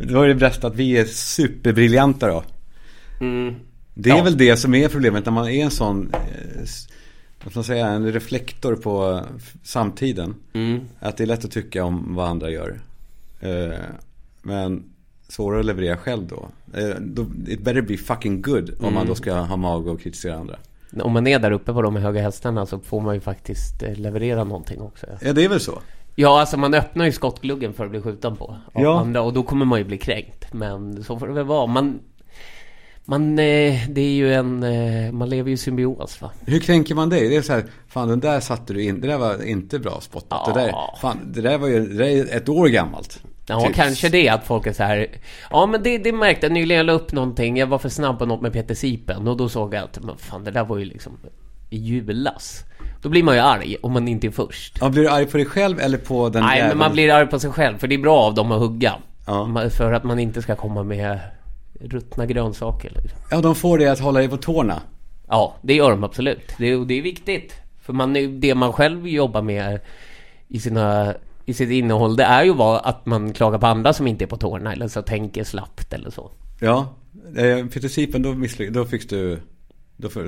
Då är det bäst att vi är superbriljanta då. Mm. Det är Ja. väl det som är problemet när man är en sån, eh, vad ska man säga, en reflektor på samtiden. Mm. Att det är lätt att tycka om vad andra gör. Eh, Men svårare att leverera själv då. Eh. It better be fucking good om man då ska ha mag och kritisera andra. Om man är där uppe på de höga hästarna så får man ju faktiskt leverera någonting också. Ja, det är väl så. Ja, alltså man öppnar ju skottgluggen för att bli skjuten på av Ja. andra och då kommer man ju bli kränkt. Men så får det väl vara. Man, man, eh, det är ju en, eh, man lever ju i symbios va. Hur kränker man dig? Det är så här, fan den där satte du in, det där var inte bra spottat. Det där, Ja. fan, det där var ju, det där är ett år gammalt. Ja, Typ. kanske det att folk är så här. Ja, men det, det märkte jag nyligen. Jag la upp någonting. Jag var för snabb på något med Peter Sipen och då såg jag att men fan, det där var ju liksom i julas. Då blir man ju arg om man inte är först. Ja, blir du arg på dig själv eller på den Nej, men man blir arg på sig själv för det är bra av dem att hugga. Ja. För att man inte ska komma med ruttna grönsaker. Liksom. Ja, de får dig att hålla dig på tårna. Ja, det gör de absolut. Det, det är viktigt. För man, det man själv jobbar med i, sina, i sitt innehåll, det är ju att man klagar på andra som inte är på tårna eller så tänker slappt eller så. Ja, eh, Sipen, då då fick du...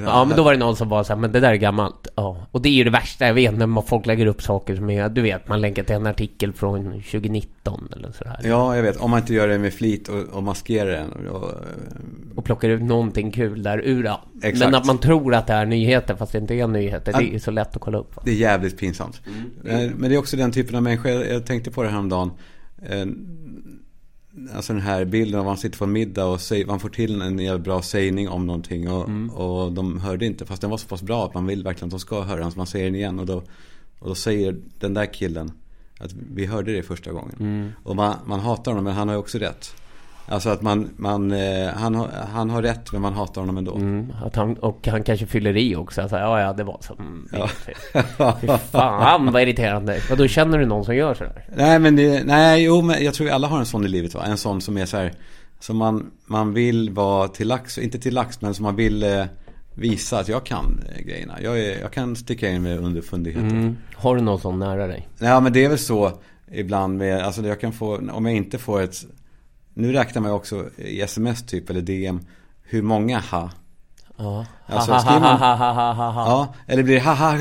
Ja, men då var det någon som var så här, men det där är gammalt. Ja, och det är ju det värsta jag vet när man- folk lägger upp saker som är, du vet, man länkar till en artikel från 2019 eller så här. Ja, jag vet. Om man inte gör det med flit och, och maskerar den. Och, och, Och plockar ut någonting kul där ur. Ja. Exakt. Men att man tror att det är nyheter fast det inte är nyheter, det är så lätt att kolla upp. Va? det är jävligt pinsamt. Eh, Men det är också den typen av människor, jag, jag tänkte på det häromdagen. Alltså den här bilden av att man sitter på en middag och säger, man får till en jävligt bra sägning om någonting och, och de hörde inte. Fast den var så pass bra att man vill verkligen att de ska höra den. Så man säger den igen och då, och då säger den där killen att vi hörde det första gången. Och man, man hatar honom men han har ju också rätt. Alltså att man, man eh, han, har, han har rätt men man hatar honom ändå. Mm, att han, och han kanske fyller i också. Alltså, ja, ja, det var så. Mm, Ja. Fy fan vad irriterande. Och då känner du någon som gör sådär? Nej men det, nej jo men jag tror alla har en sån i livet va. En sån som är så här. Som man, man vill vara till lax, inte till lax men som man vill eh, visa att jag kan eh, grejerna. Jag, är, jag kan sticka in med underfundigheter. Mm. Har du någon sån nära dig? Ja men det är väl så ibland med, alltså jag kan få, om jag inte får ett, nu räknar man ju också i sms typ eller DM, hur många ha. Ja. Alltså, ha, skriver ha, man- ha, ha, ha, ha, ha. Ja, eller blir det ha ha ha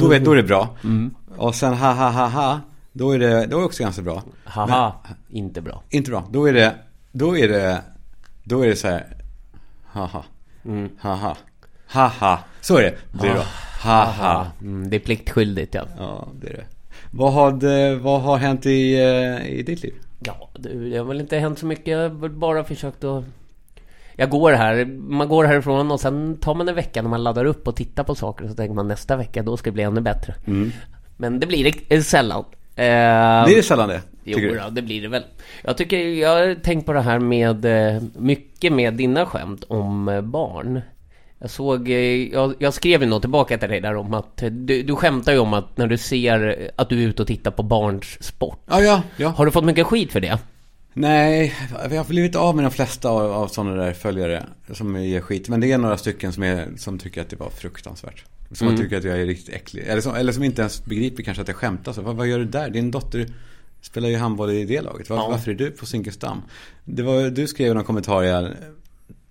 då, vet- då är det bra. Mm. Och sen ha ha ha ha, då är det, då är det också ganska bra. Haha, inte bra. Inte bra. Då är det, då är det, då är det så här. Haha. Mm. Haha. Haha. Så är det. Det är bra. Haha. Mm, det är pliktskyldigt ja. Ja, det är det. Vad har, vad har hänt i, eh, i ditt liv? Ja, det har väl inte hänt så mycket. Jag har bara försökt att... Jag går här, man går härifrån och sen tar man en vecka när man laddar upp och tittar på saker och så tänker man nästa vecka då ska det bli ännu bättre. Men det blir det sällan. Eh, Blir det sällan det? Jo, du? då, det blir det väl. Jag tycker, jag har tänkt på det här med, eh, mycket med dina skämt om eh, barn. Jag såg, eh, jag, jag skrev ju något tillbaka till dig där om att du, du skämtar ju om att när du ser att du är ute och tittar på barns sport. Ja, ja, ja. Har du fått mycket skit för det? Nej, jag har blivit av med de flesta av, av sådana där följare som ger skit. Men det är några stycken som, är, som tycker att det var fruktansvärt. Som Mm. tycker att jag är riktigt äcklig. Eller som, eller som inte ens begriper kanske att jag skämtar så. Vad, vad gör du där? Din dotter spelar ju handboll i det laget. Var, Ja. Varför är du på Zinkensdamm? Det var, du skrev någon kommentar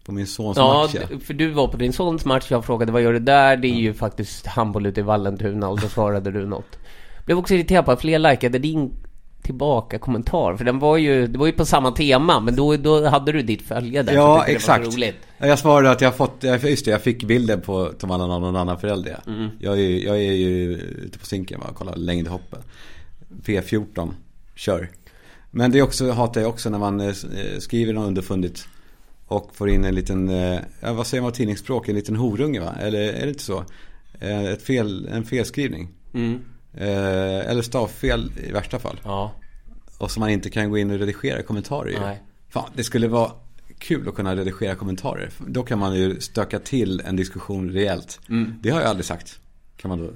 på min sons Ja, match. Ja. för du var på din sons match, jag frågade vad gör du där? Det är ju faktiskt handboll ute i Vallentuna och då svarade du något. Blev också irriterad på att fler likade din tillbaka kommentar för den var ju, det var ju på samma tema men då, då hade du ditt följe där. Ja, exakt. Jag svarade att jag fått, just det, jag fick bilden på Tom Allan av någon annan förälder. Mm. Jag, är, jag är ju ute på Zinken och kollar längdhoppen. P14, kör. Men det är också, hatar jag också när man eh, skriver något underfundigt. Och får in en liten, eh, ja, vad säger man tidningsspråk, en liten horunge va? Eller är det inte så? Eh, Ett fel, en felskrivning. Mm. Eh, Eller stavfel i värsta fall. Ja. Och som man inte kan gå in och redigera kommentarer i. Nej. Fan, det skulle vara kul att kunna redigera kommentarer. Då kan man ju stöka till en diskussion rejält. Mm. Det har jag aldrig sagt. Kan man då.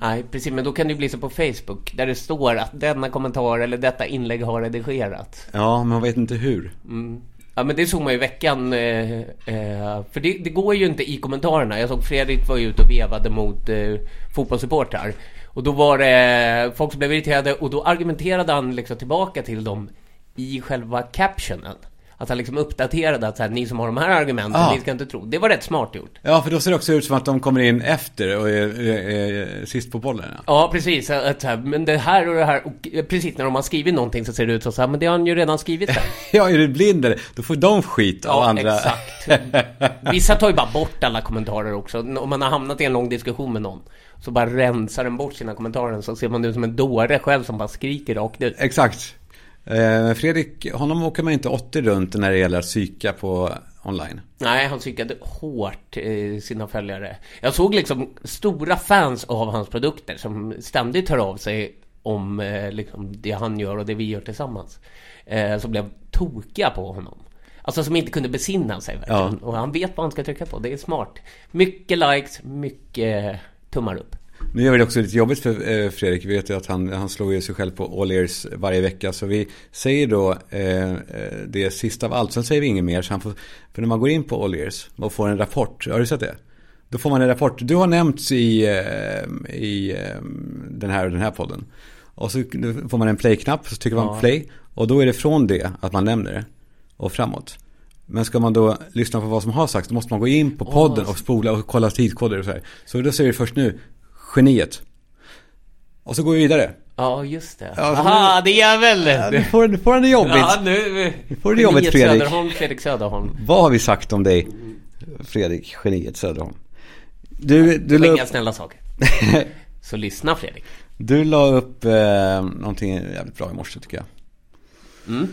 Nej, precis. Men då kan det ju bli så på Facebook där det står att denna kommentar eller detta inlägg har redigerats. Ja, men man vet inte hur. Mm. Ja men det såg man ju i veckan. Eh, eh, för det, det går ju inte i kommentarerna. Jag såg Fredrik var ju ute och vevade mot eh, fotbollssupportrar. Och då var det folk som blev irriterade och då argumenterade han liksom tillbaka till dem i själva captionen. Att han liksom uppdaterade att så här, ni som har de här argumenten, Ah. ni ska inte tro. Det var rätt smart gjort. Ja, för då ser det också ut som att de kommer in efter och är, är, är sist på bollen. Ja. Ja, precis. Att, här, men det här och det här, och precis när de har skrivit någonting så ser det ut som så här, men det har han ju redan skrivit där. ja, är du blind eller? Då får de skit av Ja, andra. exakt. Vissa tar ju bara bort alla kommentarer också. Om man har hamnat i en lång diskussion med någon. Så bara rensar den bort sina kommentarer. Så ser man ut som en dåre själv som bara skriker rakt ut. Exakt. Eh, Fredrik, honom åker man inte 80 runt när det gäller att psyka på online. Nej, han psykade hårt eh, sina följare. Jag såg liksom stora fans av hans produkter som ständigt hör av sig om eh, liksom det han gör och det vi gör tillsammans. Eh, som blev tokiga på honom. Alltså som inte kunde besinna sig verkligen. Och han vet vad han ska trycka på. Det är smart. Mycket likes, mycket tummar upp. Nu gör vi det också lite jobbigt för eh, Fredrik. Vi vet ju att han, han slår ju sig själv på all ears varje vecka. Så vi säger då eh, eh, det sista av allt. Sen säger vi inget mer. Så han får, för när man går in på all ears och får en rapport. Har du sett det? Då får man en rapport. Du har nämnts i, eh, i den här den här podden. Och så får man en play-knapp. Så trycker man Ja. play. Och då är det från det att man nämner det. Och framåt. Men ska man då lyssna på vad som har sagts. Då måste man gå in på podden och spola och kolla tidkoder och så här. Så då säger vi först nu. Geniet. Och så går vi vidare. Ja, just det. Ja, Aha, det är väl... Ja, nu får, nu får han det jobbigt. Ja, nu... får det jobbigt, Fredrik. Söderholm, Fredrik Söderholm. Vad har vi sagt om dig, Fredrik, geniet Söderholm? Du, du, Det la inga snälla saker. Så lyssna Fredrik. du la upp eh, någonting jävligt bra i morse tycker jag. Mm.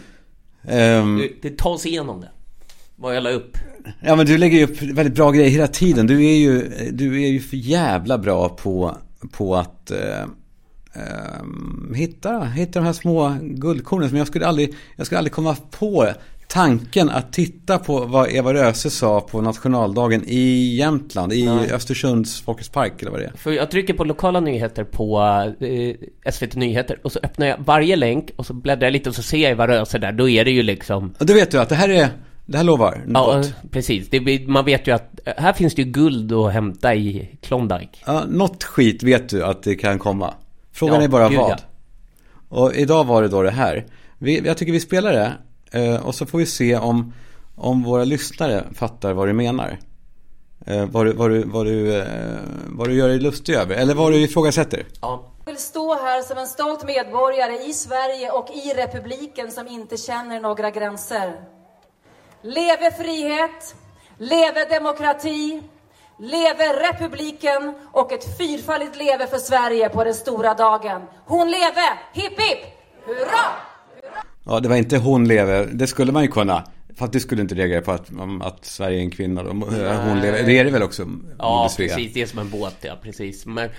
Ehm, Du, det tar sig igenom det. Vad jag la upp. ja men du lägger ju upp väldigt bra grejer hela tiden. Du är ju, du är ju för jävla bra på, på att eh, ehm, hitta, hitta de här små guldkornen som jag skulle aldrig, jag skulle aldrig komma på tanken att titta på vad Eva Röse sa på nationaldagen i Jämtland, i Nej. Östersunds Folkets Park eller vad det är. För jag trycker på lokala nyheter på eh, SVT Nyheter och så öppnar jag varje länk och så bläddrar jag lite och så ser jag vad röser där. Då är det ju liksom... Och då vet du att det här är, det här lovar Ja, något. precis. Det, man vet ju att eh, här finns det ju guld att hämta i Klondike. Ja, något skit vet du att det kan komma. Frågan Ja, är bara gud, vad. ja. Och idag var det då det här. Vi, jag tycker vi spelar det. eh, Och så får vi se om, om våra lyssnare fattar vad du menar. Eh, Vad du, vad du, vad du, vad du gör dig lustig över. Eller vad du ifrågasätter. Ja. Jag vill stå här som en stolt medborgare i Sverige och i republiken som inte känner några gränser. Leve frihet, leve demokrati, leve republiken och ett fyrfaldigt leve för Sverige på den stora dagen. Hon leve! Hipp hipp! Hurra! Ja, det var inte hon lever. Det skulle man ju kunna. Fast du skulle inte reagera på att, att Sverige är en kvinna. Då. Hon lever. Det är det väl också? Ja, precis. Det är som en båt, ja. Precis. Men,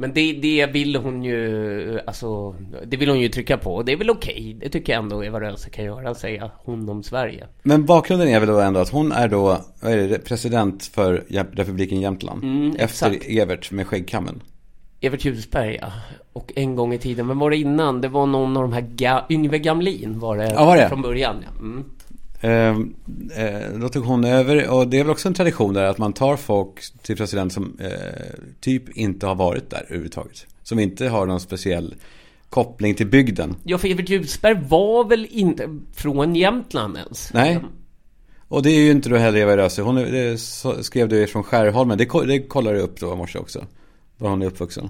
men det, det vill hon ju... Alltså, det vill hon ju trycka på. Och det är väl okej. Det tycker jag ändå Eva Röse kan göra. Säga hon om Sverige. Men bakgrunden är väl då ändå att hon är då, vad är det, president för republiken Jämtland. Mm, efter exakt. Evert med skäggkammen. Evert Ljusberg, ja. Och en gång i tiden, men var det innan? Det var någon av de här ga- Yngve Gamlin var det, Ja, var det? från början. Ja. Mm. Eh, eh, då tog hon över och det är väl också en tradition där att man tar folk till president som eh, typ inte har varit där överhuvudtaget. Som inte har någon speciell koppling till bygden. Ja, för Evert Ljusberg var väl inte från Jämtland ens? Nej. Och det är ju inte då heller Eva Röse. Hon är, det skrev du från Skärholmen. Det, det kollar du upp då i morse också. Var hon är uppvuxen.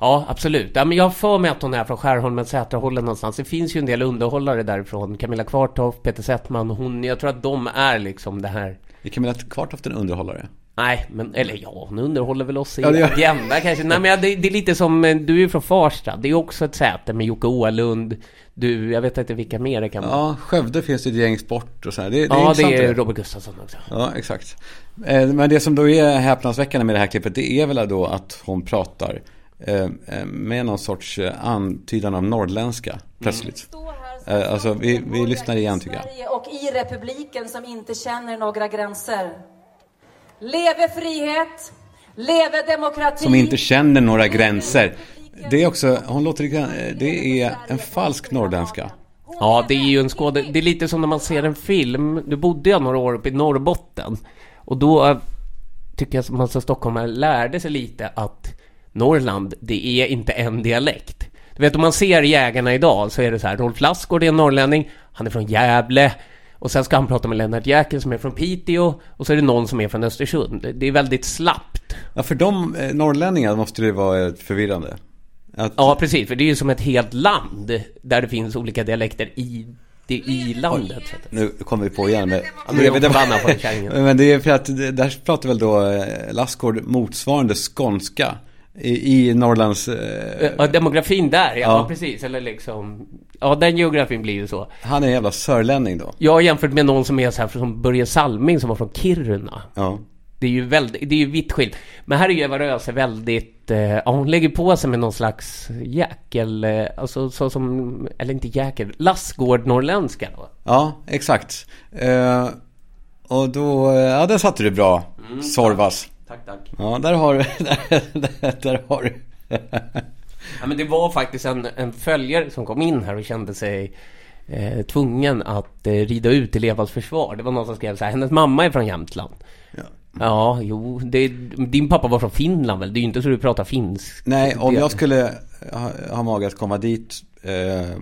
Ja, absolut. Ja, men jag har för mig att hon är från Skärholmen, Sätrahållen någonstans. Det finns ju en del underhållare därifrån. Camilla Kvartoft, Peter Settman, hon. Jag tror att de är liksom det här. Är Camilla Kvartoft en underhållare? Nej, men eller ja, hon underhåller väl oss i Ja, Agenda kanske. Nej, men det, det är lite som, eh, du är ju från Farsta. Det är också ett säte med Jocke Åhlund. Du, jag vet inte vilka mer det kan vara. Ja, Skövde finns det ett gäng sport och så här. Det, det Ja, intressant det är. Robert Gustafsson också. Ja, exakt. Eh, Men det som då är häpnadsväckande med det här klippet, det är väl då att hon pratar med någon sorts eh, antydan av norrländska plötsligt. Som Eh, en alltså, vi- vi lyssnar igen, i tycker jag. Och i republiken som inte känner några gränser. Leve frihet, leve demokrati. Som inte känner några gränser. Det är också, hon låter eh, det är en falsk norrländska. Ja, det är ju en skåde... Det är lite som när man ser en film. Du bodde jag några år uppe i Norrbotten. Och då eh, tycker jag som man som stockholmare lärde sig lite att Norrland, det är inte en dialekt. Du vet om man ser jägarna idag så är det så här, Rolf Lassgård är en norrlänning, han är från Gävle. Och sen ska han prata med Lennart Jäkel som är från Piteå. Och så är det någon som är från Östersund. Det är väldigt slappt. Ja, för de eh, norrlänningar måste det vara eh, förvirrande. Att... Ja, precis. För det är ju som ett helt land där det finns olika dialekter i, det, i landet. Nu kommer vi på igen med... Nu är på Men det är för att där pratar väl då eh, Lassgård motsvarande skånska. I, i Norrlands... Eh... Ja, demografin där, ja, ja, precis. Eller liksom... Ja, den geografin blir ju så. Han är en jävla sörlänning då. Ja, jämfört med någon som är så här som Börje Salming som var från Kiruna. Ja. Det är ju väldigt, det är ju vitt skilt. Men här är ju Eva Röse väldigt, eh, ja hon lägger på sig med någon slags jäkel, eh, alltså så som, eller inte jäkel, Lassgård-norrländska då. Ja, exakt. Eh, och då, eh, ja där satte du bra, mm, Sorvas. Tack, tack. Ja, där har du, där, där har du. ja, men det var faktiskt en, en följare som kom in här och kände sig eh, tvungen att eh, rida ut i Levas försvar. Det var någon som skrev så här, hennes mamma är från Jämtland. Ja. Ja, jo, det, din pappa var från Finland väl? Det är ju inte så du pratar finsk. Nej, om jag skulle ha, ha mage att komma dit eh,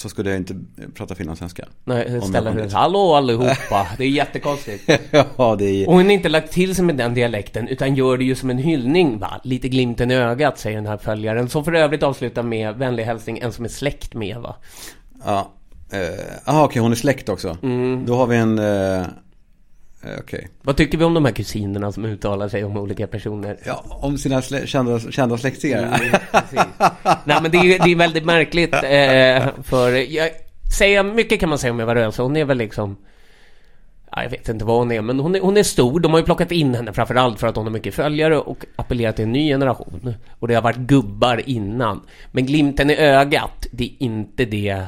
så skulle jag inte prata finlandssvenska. Nej, ställa sig Hallå allihopa! Det är jättekonstigt. ja, det är... Och hon har inte lagt till sig med den dialekten utan gör det ju som en hyllning va? Lite glimten i ögat säger den här följaren. Som för övrigt avslutar med vänlig hälsning, en som är släkt med va? Ja. Jaha, eh, okej, okay, hon är släkt också. Mm. Då har vi en... Eh, Eh, okay. Vad tycker vi om de här kusinerna som uttalar sig om olika personer? Ja, om sina slä kända, kända släktingar. Mm, Nej, men det är, det är väldigt märkligt. Eh, för jag, säga, mycket kan man säga om Eva Röse. Hon är väl liksom... Ja, jag vet inte vad hon är, men hon är, hon är stor. De har ju plockat in henne framförallt för att hon har mycket följare och appellerat till en ny generation. Och det har varit gubbar innan. Men glimten i ögat, det är inte det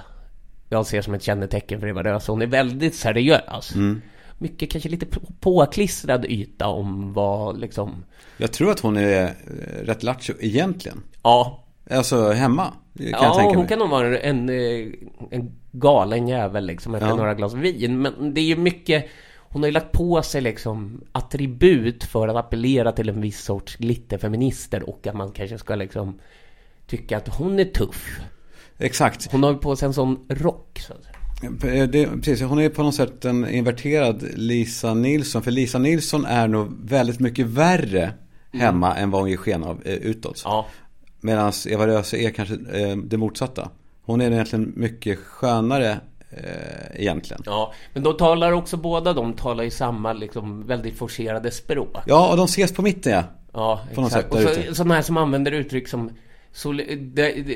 jag ser som ett kännetecken för Eva Röse. Hon är väldigt seriös. Mm mycket kanske lite påklistrad yta om vad liksom... Jag tror att hon är eh, rätt lattjo egentligen. Ja. Alltså hemma. Kan ja, hon kan nog vara en, eh, en galen jävel liksom efter ja. några glas vin. Men det är ju mycket... Hon har ju lagt på sig liksom attribut för att appellera till en viss sorts glitterfeminister och att man kanske ska liksom tycka att hon är tuff. Exakt. Hon har ju på sig en sån rock så att säga. Eh, det, precis, hon är på något sätt en inverterad Lisa Nilsson. För Lisa Nilsson är nog väldigt mycket värre hemma mm. än vad hon ger sken av eh, utåt. Ja. Medan Eva Röse är kanske eh, det motsatta. Hon är egentligen mycket skönare eh, egentligen. Ja, men då talar också båda de talar i samma liksom väldigt forcerade språk. Ja, och de ses på mitten ja. Ja, på exakt. Något sätt, och så, sådana här som använder uttryck som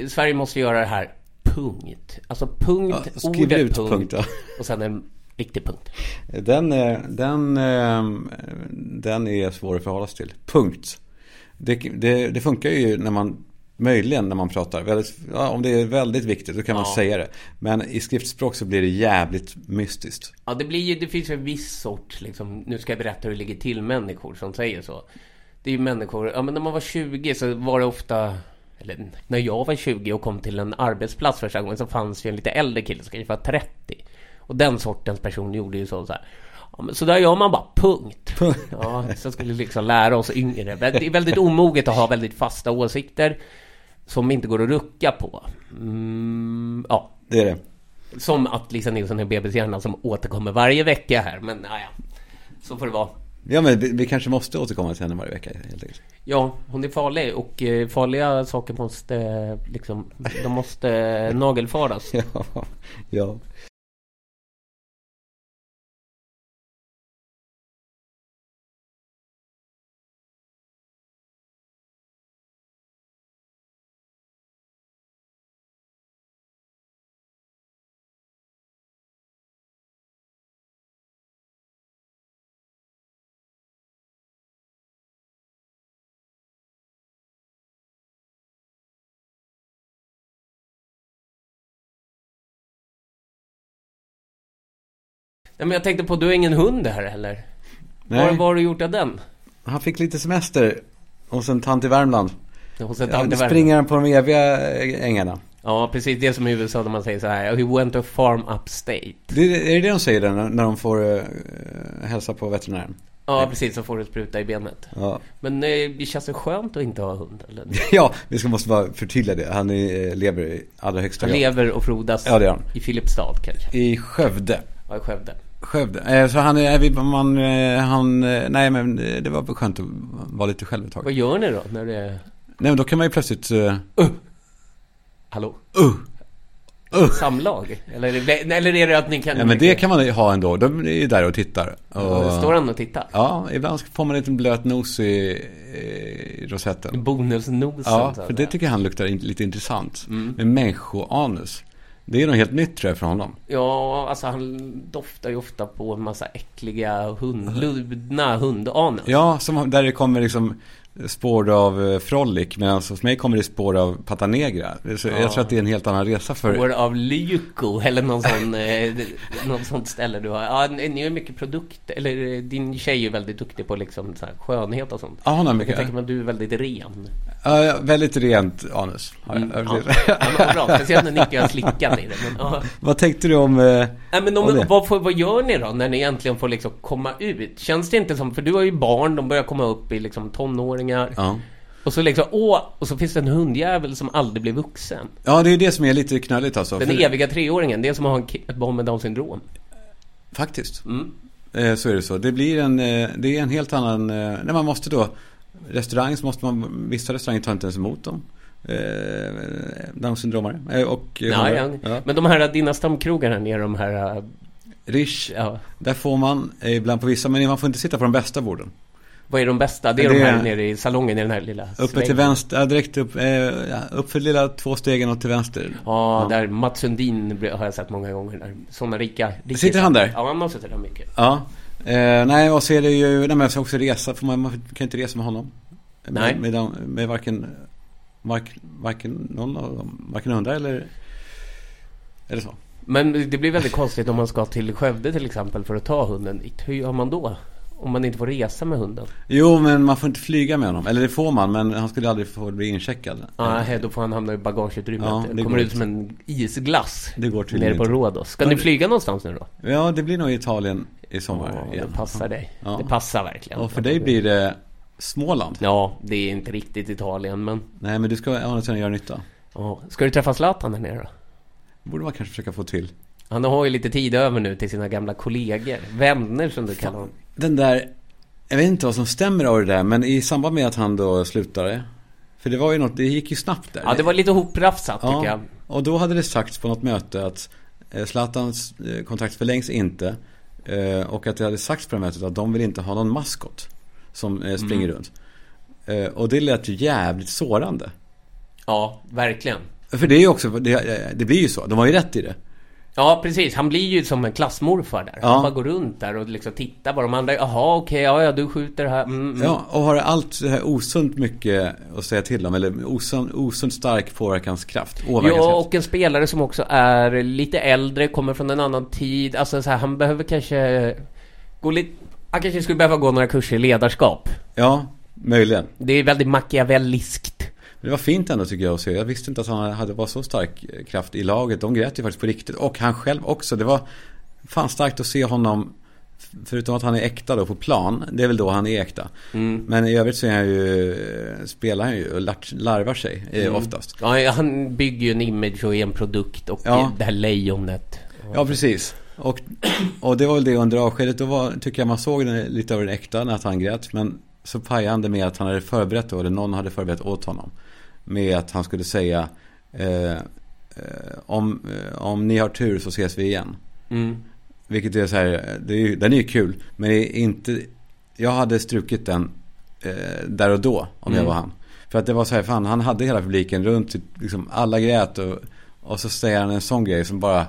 Sverige måste göra det här punkt. Alltså punkt, ja, ordet ut punkt, punkt ja. och sen en riktig punkt. Den, den, ehm, den är svår att förhålla sig till. Punkt. Det, det, det, funkar ju när man Möjligen när man pratar. Väldigt, ja, om det är väldigt viktigt då kan ja. man säga det. Men i skriftspråk så blir det jävligt mystiskt. Ja, det, blir ju, det finns en viss sorts, liksom, nu ska jag berätta hur det ligger till människor som säger så. Det är ju människor, ja men när man var 20 så var det ofta eller när jag var 20 och kom till en arbetsplats första gången så fanns ju en lite äldre kille som kanske var 30. Och den sortens person gjorde ju så, så här. Ja, så där gör man bara, punkt. Ja, så skulle liksom lära oss yngre. Det är väldigt omoget att ha väldigt fasta åsikter som inte går att rucka på. Mm, ja. Det är det. Som att Lisa Nilsson är bebishjärnan som återkommer varje vecka här. Men naja, så får det vara. Ja men vi, vi, kanske måste återkomma till henne varje vecka helt enkelt. Ja, hon är farlig och eh, farliga saker måste liksom, de måste nagelfaras. ja, ja. Nej, men jag tänkte på, du har ingen hund här heller? Nej. Vad, vad har du gjort av den? Han fick lite semester hos en tant i Värmland. Hos en tant i Värmland? springer han på de eviga ängarna. Ja, precis det som i USA när man säger så här. He went to farm upstate. Det, är det det de säger där när, de får uh, hälsa på veterinären? Ja, precis. Så får du spruta i benet. Ja, Men eh, det känns det skönt att inte ha hund? Eller? ja vi ska måste bara förtydliga det. Han är, eh, lever i allra högsta Han grad. lever och frodas Ja, det han. i Filipstad kanske? I Skövde. Ja, i Skövde. Skövde. Eh, Så han är, man, eh, han, eh, nej men det var skönt att vara lite själv ett tag. Vad gör ni då när det är... Nej men då kan man ju plötsligt, uh, Hallå? uh, uh. Samlag? Eller, är det- eller är det att ni kan... Ja men det kan man ju ha ändå. De är ju där och tittar. Och, Står han och tittar? Ja, ibland får man en liten blöt nos i, i rosetten. Bonusnosen Ja, för det tycker han luktar lite intressant. Mm. Med människoanus. Det är något helt nytt tror jag för honom. Ja, alltså han doftar ju ofta på en massa äckliga hund, ludna hundanus. Ja, som, där det kommer liksom spår av eh, Frolic. Medan hos mig kommer det spår av Patanegra. Så Ja. Jag tror att det är en helt annan resa för... Spår av Lyko eller någon sån, eh, något sånt ställe du har. Ja, ni har mycket produkter. Eller eh, din tjej är väldigt duktig på liksom så här skönhet och sånt. Ja, hon har Jag mycket. kan tänka mig att du är väldigt ren. Ja, väldigt rent anus. jag. Mm, ja. ja, bra. Speciellt när ni inte har slickat i det. Men, ja. Vad tänkte du om... Eh, Nej, men om om, det? vad, får, vad gör ni då när ni äntligen får liksom komma ut? Känns det inte som, för du har ju barn, de börjar komma upp i liksom tonåringar. ja. Och så liksom, åh, och så finns det en hundjävel som aldrig blir vuxen. ja, det är det som är lite knöligt alltså. Den För- eviga treåringen, det är som att ha en ett barn med Downs syndrom. Faktiskt. Mm. Eh, så är det så. Det blir en, eh, det är en helt annan, eh, när man måste då, restaurang så måste man, vissa restauranger tar inte ens emot dem. Eh, Downs syndromare. Eh, och eh, Ja. Men de här, dina stamkrogar här nere, de här... äh, Rish, Ja, där får man eh, ibland på vissa, men man får inte sitta på de bästa borden. Vad är de bästa? Det är Det de är- här nere i salongen i den här lilla Uppe till vänster, ja, direkt upp, eh, ja, upp för lilla två stegen och till vänster. Ja, där Mats Sundin har jag sett många gånger. Där. Såna rika, rika... Sitter han där? Ja, han har suttit där mycket. Ja. Eh, nej, och så är det ju, nej men så också resa, för man, man kan inte resa med honom. Nej. Med, med, dem- med varken, varken, varken någon av dem, varken hundar eller, eller så. Men det blir väldigt konstigt om man ska till Skövde till exempel för att ta hunden dit. Hur gör man då? Om man inte får resa med hunden? Jo, men man får inte flyga med honom. Eller det får man, men han skulle aldrig få bli incheckad. Nej, då får han hamna i bagageutrymmet. Ja, det kommer ut som en isglass. Det går tydligen Nere på. Rhodos. Ska ni flyga någonstans nu då? Ja, det blir nog i Italien i sommar Ja, igen. det passar dig. Ja. Det passar verkligen. Och för dig blir det Småland. Ja, det är inte riktigt Italien, men... Nej, men du ska å andra sidan göra nytta. Ja. Ska du träffa Zlatan där nere då? borde man kanske försöka få till. Han har ju lite tid över nu till sina gamla kollegor. Vänner som du kallar dem. Den där, jag vet inte vad som stämmer av det där, men i samband med att han då slutade. För det var ju något, det gick ju snabbt där. Ja, det var lite hoprafsat tycker Ja, jag. och då hade det sagts på något möte att eh, Zlatans eh, kontrakt förlängs inte. eh, Och att det hade sagts på det mötet att de vill inte ha någon maskot som springer Mm. runt. Och det lät ju jävligt sårande. Ja, verkligen. För det är ju också, det, det blir ju så. De har ju rätt i det. Ja, precis. Han blir ju som en klassmorfar där. Ja. Han bara går runt där och liksom tittar på de andra. Jaha, okej, ja, ja, du skjuter här. Mm, mm. Ja, och har allt så här osunt mycket att säga till om. Eller osund, osund stark påverkanskraft. Ja, och en spelare som också är lite äldre, kommer från en annan tid. Alltså så här, han behöver kanske gå lite... Han kanske skulle behöva gå några kurser i ledarskap. Ja, möjligen. Det är väldigt machiavelliskt. Det var fint ändå tycker jag att se. Jag visste inte att han hade var så stark kraft i laget. De grät ju faktiskt på riktigt. Och han själv också. Det var fan starkt att se honom. Förutom att han är äkta då på plan. Det är väl då han är äkta. Mm. Men i övrigt så är han ju, spelar han ju och lar- larvar sig eh, Mm. oftast. Ja, han bygger ju en image och en produkt och Ja. det här lejonet. Ja, precis. Och, och det var väl det under avskedet. Då var, tycker jag man såg den, lite av den äkta när han grät. Men så pajade han det med att han hade förberett då, eller någon hade förberett åt honom. Med att han skulle säga eh, eh, om, eh, om ni har tur så ses vi igen. Mm. Vilket är så här, det är, ju- den är ju kul. Men det är inte, jag hade strukit den eh, där och då om jag Mm. var han. För att det var så här, fan han hade hela publiken runt liksom alla grät och, och så säger han en sån grej som bara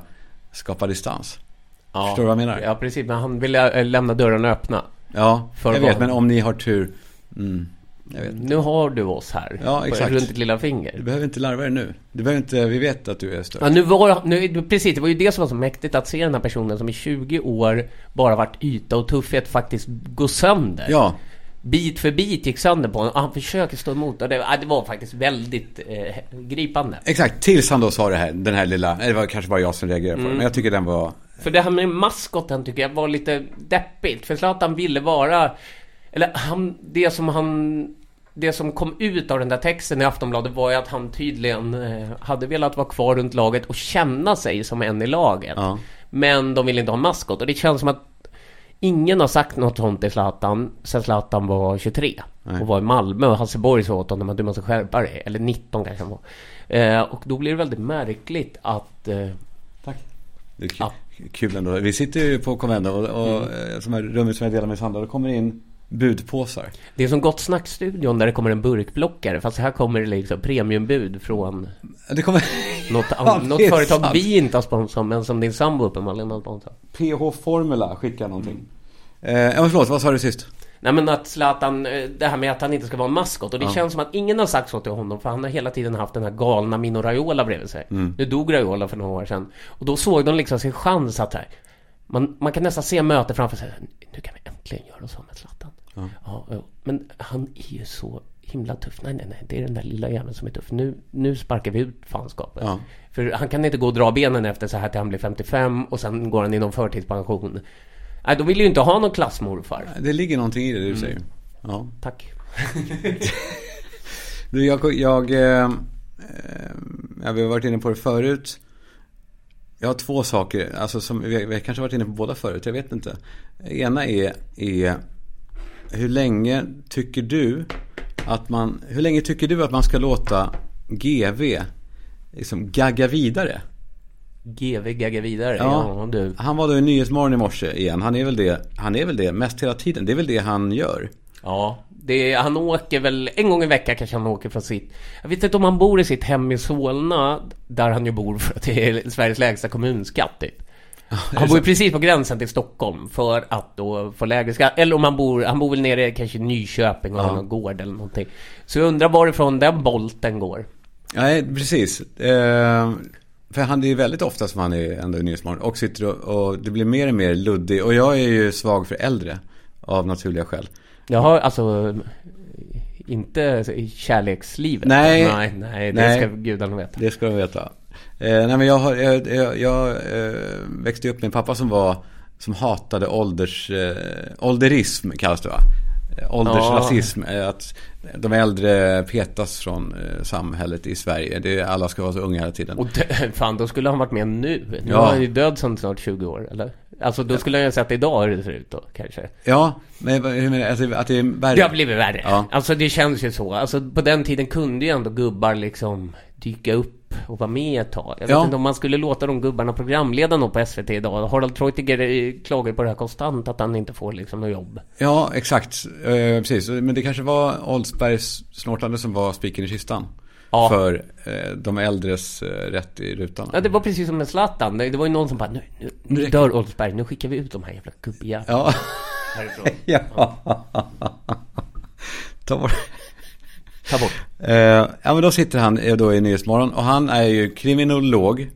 skapar distans. Ja. Förstår du vad jag menar? Ja, precis. Men han ville äh, lämna dörrarna öppna. Ja, jag vet, men om ni har tur. Mm, jag. Nu har du oss här. Ja, exakt. Runt ditt lilla Du finger. behöver inte larva dig nu. Du behöver inte, vi vet att du är störd. Ja, nu var, nu, precis, det var ju det som var så mäktigt att se den här personen som i 20 år bara varit yta och tuffhet faktiskt gå sönder. Ja, Bit för bit gick sönder på honom och han försöker stå emot och det, det var faktiskt väldigt eh, gripande. exakt. Tills han då sa det här, den här lilla, eller det var kanske bara jag som reagerade på det. Mm. Men jag tycker den var För det här med maskoten tycker jag var lite deppigt. För Zlatan ville vara... Eller han, det som han... Det som kom ut av den där texten i Aftonbladet var ju att han tydligen eh, hade velat vara kvar runt laget och känna sig som en i laget. Ja. Men de ville inte ha maskot. Och det känns som att ingen har sagt något sånt till Zlatan sen Zlatan var 23. Nej. Och var i Malmö och Hasse Borg sa åt honom att du måste skärpa dig. Eller 19 kanske han var. Eh, och då blir det väldigt märkligt att... Eh, Tack. Det är kul, Ja. kul ändå. Vi sitter ju på Convendo och, och mm. som är rummet som jag delar med Sandra. Det kommer in budpåsar. Det är som Gott Snack-studion där det kommer en burkblockare Fast här kommer det liksom premiumbud från Det kommer... något, Ja, något företag sant. vi inte har sponsrat Men som din sambo uppenbarligen har sponsrat PH Formula skickar någonting. Eh, ja förlåt, vad sa du sist? Nej men att Zlatan, eh, det här med att han inte ska vara en maskot Och det Ja. känns som att ingen har sagt så till honom För han har hela tiden haft den här galna Mino Raiola bredvid sig Nu dog Raiola för några år sedan Och då såg de liksom sin chans att här, man, man kan nästan se mötet framför sig Nu kan vi äntligen göra så med Zlatan Ja. Ja, ja, men han är ju så himla tuff. Nej, nej, nej, det är den där lilla jäveln som är tuff. Nu, nu sparkar vi ut fanskapet. Ja. För han kan inte gå och dra benen efter så här till han blir 55 och sen går han i någon förtidspension. Nej, de vill ju inte ha någon klassmorfar. Det ligger någonting i det du säger. Ja. Tack. Du, jag, jag, eh, eh, ja, vi har varit inne på det förut. Jag har två saker, alltså som, vi, vi kanske varit inne på båda förut, jag vet inte. Ena är, är hur länge tycker du att man, hur länge tycker du att man ska låta GV liksom gagga vidare? GV gaggar vidare. Ja. Ja, du. Han var då i Nyhetsmorgon i morse igen, han är väl det, han är väl det mest hela tiden, det är väl det han gör. Ja, det, är- han åker väl en gång i veckan kanske han åker från sitt... Jag vet inte om han bor i sitt hem i Solna, där han ju bor för att det är Sveriges lägsta kommunskatt typ. Han bor ju precis på gränsen till Stockholm för att då få lägre skatt. Eller om han bor, han bor väl nere kanske i Nyköping och har någon gård eller någonting. Så jag undrar varifrån den bolten går. Nej, precis. Eh, för han är ju väldigt ofta som han är ändå i Nyhetsmorgon och sitter och, och det blir mer och mer luddig. Och jag är ju svag för äldre av naturliga skäl. Jag har alltså inte i kärlekslivet. Nej. nej, nej det Nej. ska gudarna veta. Det ska de veta. Eh, nej men jag, har, jag, jag, jag eh, växte upp med en pappa som var som hatade ålders, eh, ålderism kallas det va? Eh, Åldersrasism. Eh, att de äldre petas från eh, samhället i Sverige. Det, alla ska vara så unga hela tiden. Och dö- fan, då skulle han varit med nu. Nu Ja. är han ju död sedan snart 20 år, eller? Alltså, då skulle han ju ha sett idag hur det ser ut då, kanske. Ja, men hur menar? Alltså, att det är värre? Det har blivit värre. Ja. Alltså, det känns ju så. Alltså, på den tiden kunde ju ändå gubbar liksom dyka upp och vara med ett tag. Jag vet Ja. inte om man skulle låta de gubbarna programleda något på SVT idag. Harald Treutiger klagar på det här konstant, att han inte får liksom något jobb. Ja, exakt. Eh, precis. Men det kanske var Oldsbergs snortande som var spiken i kistan. Ja. För eh, de äldres eh, rätt i rutan. Ja, det var precis som med Zlatan. Det det var ju någon som bara, nu, nu, nu dör Oldsberg, nu skickar vi ut de här jävla gubbjävlarna Ja. härifrån. ja. Ta bort. Ta bort. Eh, ja, men då sitter han eh, då i Nyhetsmorgon och han är ju kriminolog.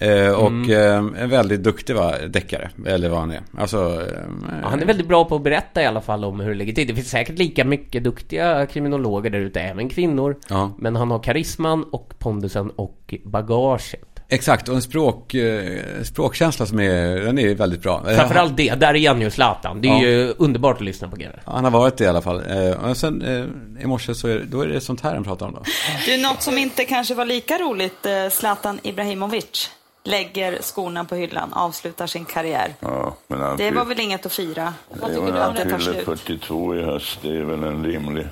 Eh, och Mm. eh, en väldigt duktig va, deckare, eller vad han är. Alltså, eh, Ja, han är väldigt bra på att berätta i alla fall om hur det ligger till. Det finns säkert lika mycket duktiga kriminologer där ute, även kvinnor. Ja. Men han har karisman och pondusen och bagaget. Exakt, och en språk, eh, språkkänsla som är, den är väldigt bra. Framförallt det, där är han ju Zlatan. Det är Ja. ju underbart att lyssna på GW. Han har varit det i alla fall. Eh, och sen eh, i morse så är, det- då är det sånt här han pratar om då. Du, något som inte kanske var lika roligt, Zlatan Ibrahimovic lägger skorna på hyllan, avslutar sin karriär. Ja, Det fyll- var väl inget att fira? Vad tycker du om det tar fyller slut? 42 i höst. Det är väl en rimlig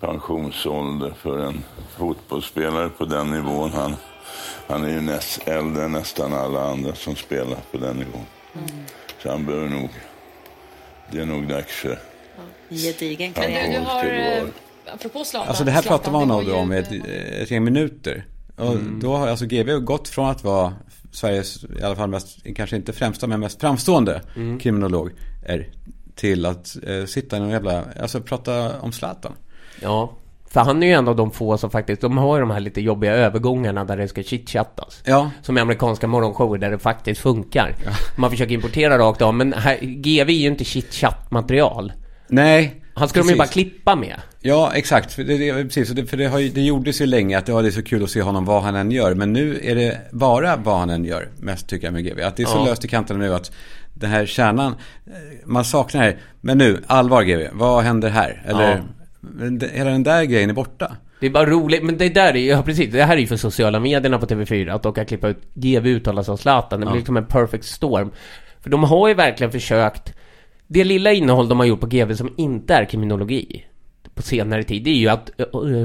pensionsålder för en fotbollsspelare på den nivån. Han, han är ju näst, äldre än nästan alla andra som spelar på den nivån. Så han behöver nog... Det är nog dags för Gedigen Men karriär. du- Du har, eh, apropå Zlatan. Alltså det här pratar man om om ett, ett gäng minuter. Och då har alltså GV gått från att vara Sveriges, i alla fall mest, kanske inte främsta men mest framstående kriminolog. Är, till att eh, sitta i någon jävla, alltså prata om Zlatan. Ja. För han är ju en av de få som faktiskt, de har ju de här lite jobbiga övergångarna där det ska chitchattas. Ja. Som i amerikanska morgonshower där det faktiskt funkar. Man försöker importera rakt av, men här, GV är ju inte chitchat material. Nej. Han ska de ju bara klippa med. Ja, exakt. För det, det, precis, för det, för det, har, ju- det gjordes ju länge att ja, det är så kul att se honom vad han än gör. Men nu är det bara vad han än gör, mest tycker jag med GV. Att det är så Ja. löst i kanterna nu att den här kärnan, eh, man saknar det här. Men nu, allvar GV, vad händer här? Eller, Ja. Hela den där grejen är borta. Det är bara roligt, men det där är ju, ja precis, det här är ju för sociala medierna på TV4 att åka klippa ut GV uttala sig om Zlatan, det blir liksom en perfect storm. För de har ju verkligen försökt, det lilla innehåll de har gjort på GV som inte är kriminologi på senare tid, det är ju att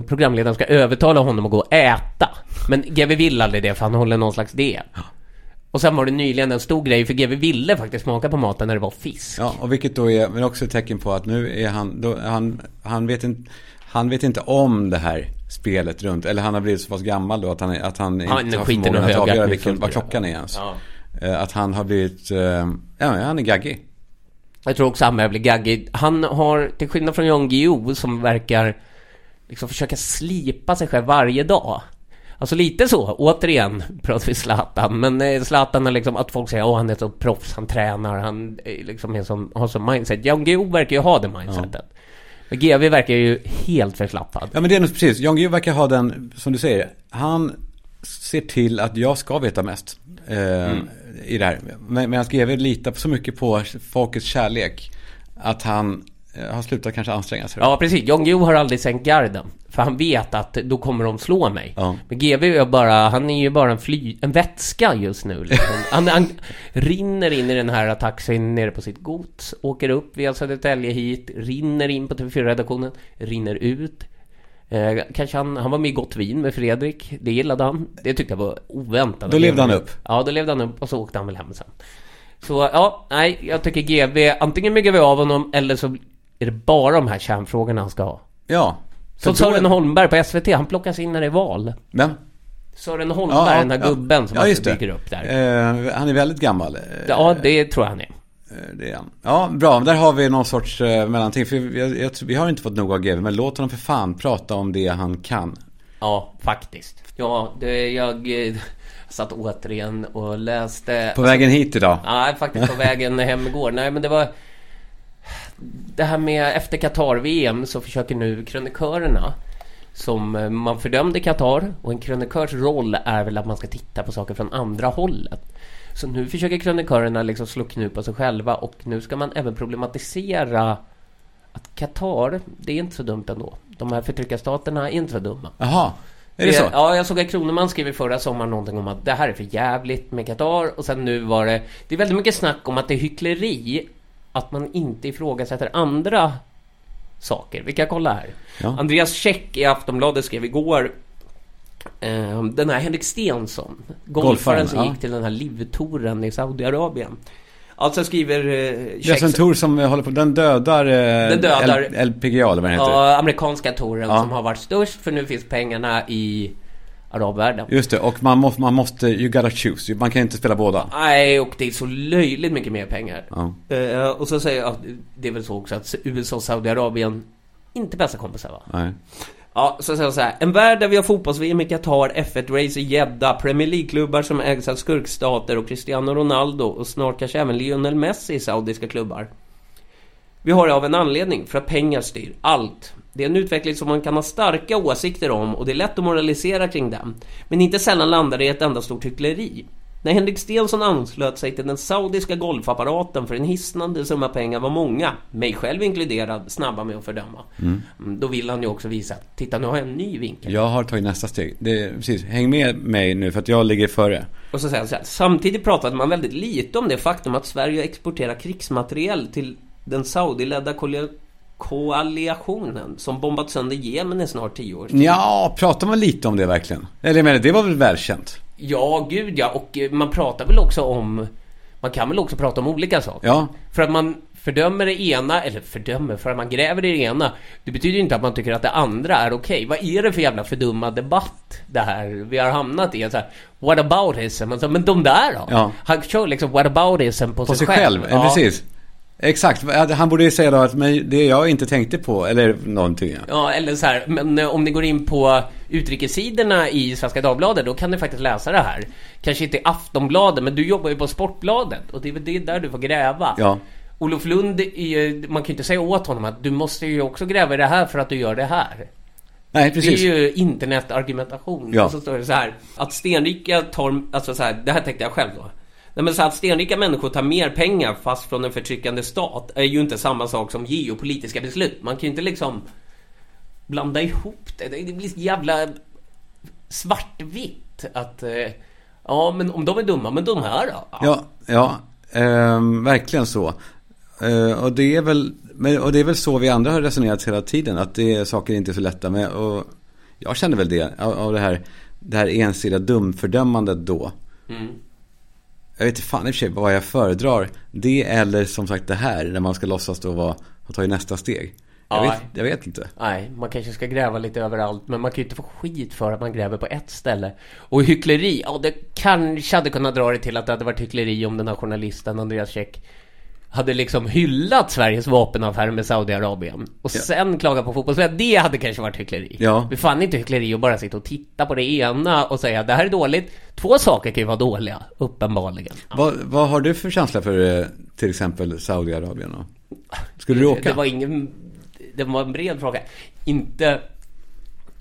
programledaren ska övertala honom att gå och äta. Men GV vill aldrig det för han håller någon slags diet. Och sen var det nyligen en stor grej, för GV ville faktiskt smaka på maten när det var fisk. Ja, och vilket då är men också ett tecken på att nu är han, då, han, han, vet inte, han vet inte om det här spelet runt, eller han har blivit så pass gammal då att han, att han Han inte har förmågan att avgöra vilken, vad klockan är ens. Ja. Eh, Att han har blivit, eh, ja han är gaggig. Jag tror också han börjar bli gaggig. Han har, till skillnad från Jan Guillou som verkar liksom försöka slipa sig själv varje dag. Alltså lite så, återigen pratar vi Zlatan, men eh, Zlatan är liksom att folk säger åh han är så proffs, han tränar, han eh, liksom är som, har som mindset. Jan Guillou verkar ju ha det mindsetet. Men GV verkar ju helt förslappad. Ja men det är nog precis, Jan Guillou verkar ha den, som du säger, han ser till att jag ska veta mest. Eh, I det här. Medan GW litar så mycket på folkets kärlek. Att han har slutat kanske anstränga sig. Ja, precis. Jan Guillou har aldrig sänkt garden. För han vet att då kommer de slå mig. Ja. Men GV är bara, han är ju bara en fly, en vätska just nu liksom. han, han rinner in i den här taxin nere på sitt gods, åker upp via Södertälje hit, rinner in på TV4-redaktionen, rinner ut. Eh, kanske han, han var med i Gott Vin med Fredrik, det gillade han. Det tyckte jag var oväntat. Då levde han upp. Ja, då levde han upp och så åkte han väl hem sen. Så ja, nej, jag tycker GV, antingen myggar vi av honom eller så är det bara de här kärnfrågorna han ska ha. Ja. Som Sören Holmberg på SVT, han plockas in när det är val. Men? Sören Holmberg, den här gubben som ja, just dyker upp där. Eh, han är väldigt gammal. eh, Ja, det tror jag han är. eh, Det är han. Ja, bra. Där har vi någon sorts eh, mellanting. För vi, jag, jag, vi har inte fått nog av GW, men låt honom för fan prata om det han kan. Ja, faktiskt. Ja, det, jag eh, satt återigen och läste... På vägen hit idag. Nej, faktiskt på vägen hem igår. Nej, men det var... Det här med efter Qatar-VM så försöker nu krönikörerna som eh, man fördömde Qatar och en krönikörs roll är väl att man ska titta på saker från andra hållet. Så nu försöker krönikörerna liksom slå knut på sig själva och nu ska man även problematisera att Qatar, det är inte så dumt ändå. De här förtryckarstaterna är inte så dumma. Jaha, är det så? Ja, jag såg att Kroneman skrev förra sommaren någonting om att det här är för jävligt med Qatar och sen nu var det... Det är väldigt mycket snack om att det är hyckleri att man inte ifrågasätter andra saker. Vi kan kolla här. Ja. Andreas Käck i Aftonbladet skrev igår eh, den här Henrik Stensson, golfaren som ja. gick till den här livtouren i Saudiarabien. Alltså skriver eh, Det är alltså en tour som håller på, den dödar, eh, Den dödar- LPGA eller vad den heter. Ja, amerikanska touren Ja. som har varit störst för nu finns pengarna i arabvärlden. Just det, och man måste, man måste, you gotta choose. Man kan inte spela båda. Nej, och det är så löjligt mycket mer pengar. Ja. Eh, och så säger jag, det är väl så också att USA och Saudiarabien inte bästa kompisar va? Nej. Ja, så säger jag så här. En värld där vi har fotbolls-VM i Qatar, F1-race i Jeddah, Premier League-klubbar som ägs av skurkstater och Cristiano Ronaldo och snart kanske även Lionel Messi i saudiska klubbar. Vi har det av en anledning, för att pengar styr allt. Det är en utveckling som man kan ha starka åsikter om och det är lätt att moralisera kring den. Men inte sällan landar det i ett enda stort hyckleri. När Henrik Stensson anslöt sig till den saudiska golfapparaten för en hisnande summa pengar var många, mig själv inkluderad, snabba med att fördöma. Mm, Då vill han ju också visa att, titta nu har jag en ny vinkel. Jag har tagit nästa steg. Det, precis, häng med mig nu för att jag ligger före. Och så säger han så här, samtidigt pratade man väldigt lite om det faktum att Sverige exporterar krigsmateriel till den Saudi-ledda koali- koalitionen som bombat sönder Jemen i snart tio år. Ja, pratar man lite om det verkligen? Eller jag menar, det var väl välkänt? Ja, gud ja. Och eh, man pratar väl också om... Man kan väl också prata om olika saker. Ja. För att man fördömer det ena, eller fördömer, för att man gräver i det ena. Det betyder ju inte att man tycker att det andra är okej. Vad är det för jävla fördummad debatt det här vi har hamnat i? Så här, what aboutism? Alltså, men de där då? Ja. Han kör liksom what aboutism på, På sig själv, ja. precis. Exakt, han borde ju säga då att men det jag inte tänkte på, eller någonting. Ja. Ja, eller så här, men eh, om ni går in på utrikessidorna i Svenska Dagbladet, då kan ni faktiskt läsa det här. Kanske inte i Aftonbladet, men du jobbar ju på Sportbladet och det är väl det där du får gräva. Ja. Olof Lund, är man kan ju inte säga åt honom att du måste ju också gräva i det här för att du gör det här. Nej, precis. Det är ju internetargumentation. Ja. Och så står det så här. Att stenrika tar, alltså så här, det här tänkte jag själv då. Nej, men så att stenrika människor tar mer pengar fast från en förtryckande stat är ju inte samma sak som geopolitiska beslut. Man kan ju inte liksom blanda ihop det. Det blir så jävla svartvitt att... Eh, ja, men om de är dumma, men de här då? Ja, ja ehm, verkligen så. Eh, och, det är väl, och det är väl så vi andra har resonerat hela tiden. Att det är saker inte är så lätta med. Och jag känner väl det av, av det här, det här ensidiga dumfördömandet då. Mm. Jag vet inte fan i och för sig vad jag föredrar. Det eller som sagt det här. När man ska låtsas då vara, ha tagit nästa steg. Jag, Ja. vet, jag vet inte. Nej, man kanske ska gräva lite överallt Men man kan ju inte få skit för att man gräver på ett ställe Och hyckleri, ja det kanske hade kunnat dra det till att det hade varit hyckleri om den här journalisten Andreas Käck hade liksom hyllat Sveriges vapenaffär med Saudiarabien Och sen klagat på fotbollsspelare, det hade kanske varit hyckleri Ja. Är fan inte hyckleri att bara sitta och titta på det ena och säga det här är dåligt Två saker kan ju vara dåliga, uppenbarligen Vad, vad har du för känsla för eh, till exempel Saudiarabien då? Skulle du åka? Det var ingen... Det var en bred fråga. Inte...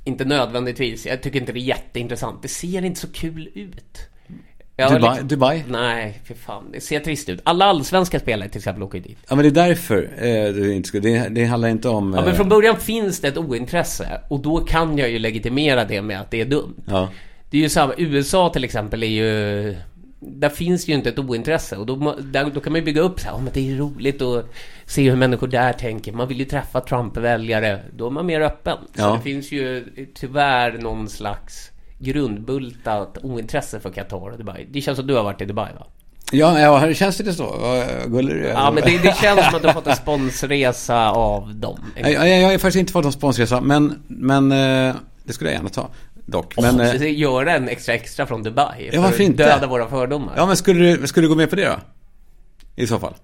Inte nödvändigtvis. Jag tycker inte det är jätteintressant. Det ser inte så kul ut. Dubai? liksom- Dubai? Nej, för fan. Det ser trist ut. Alla allsvenska spelare till exempel åker dit. Ja men det är därför eh, du inte skulle, det, det handlar inte om... Ja, men eh, från början finns det ett ointresse. Och då kan jag ju legitimera det med att det är dumt. Ja. Det är ju samma, USA till exempel är ju... Där finns ju inte ett ointresse och då, där, då kan man ju bygga upp så här, oh, men det är roligt att se hur människor där tänker. Man vill ju träffa Trump-väljare. Då är man mer öppen. Så Ja. det finns ju tyvärr någon slags grundbultat ointresse för Qatar och Dubai. Det känns som du har varit i Dubai va? Ja, ja, det känns lite så. Gullig du. Ja men det, det känns som att du har fått en sponsresa av dem. Jag, jag, jag har faktiskt inte fått någon sponsresa, men, men eh, det skulle jag gärna ta. Dock. Men, Men, eh, göra en extra extra från Dubai. Ja, varför inte? Döda våra fördomar. ja, men skulle du, skulle du gå med på det då? I så fall.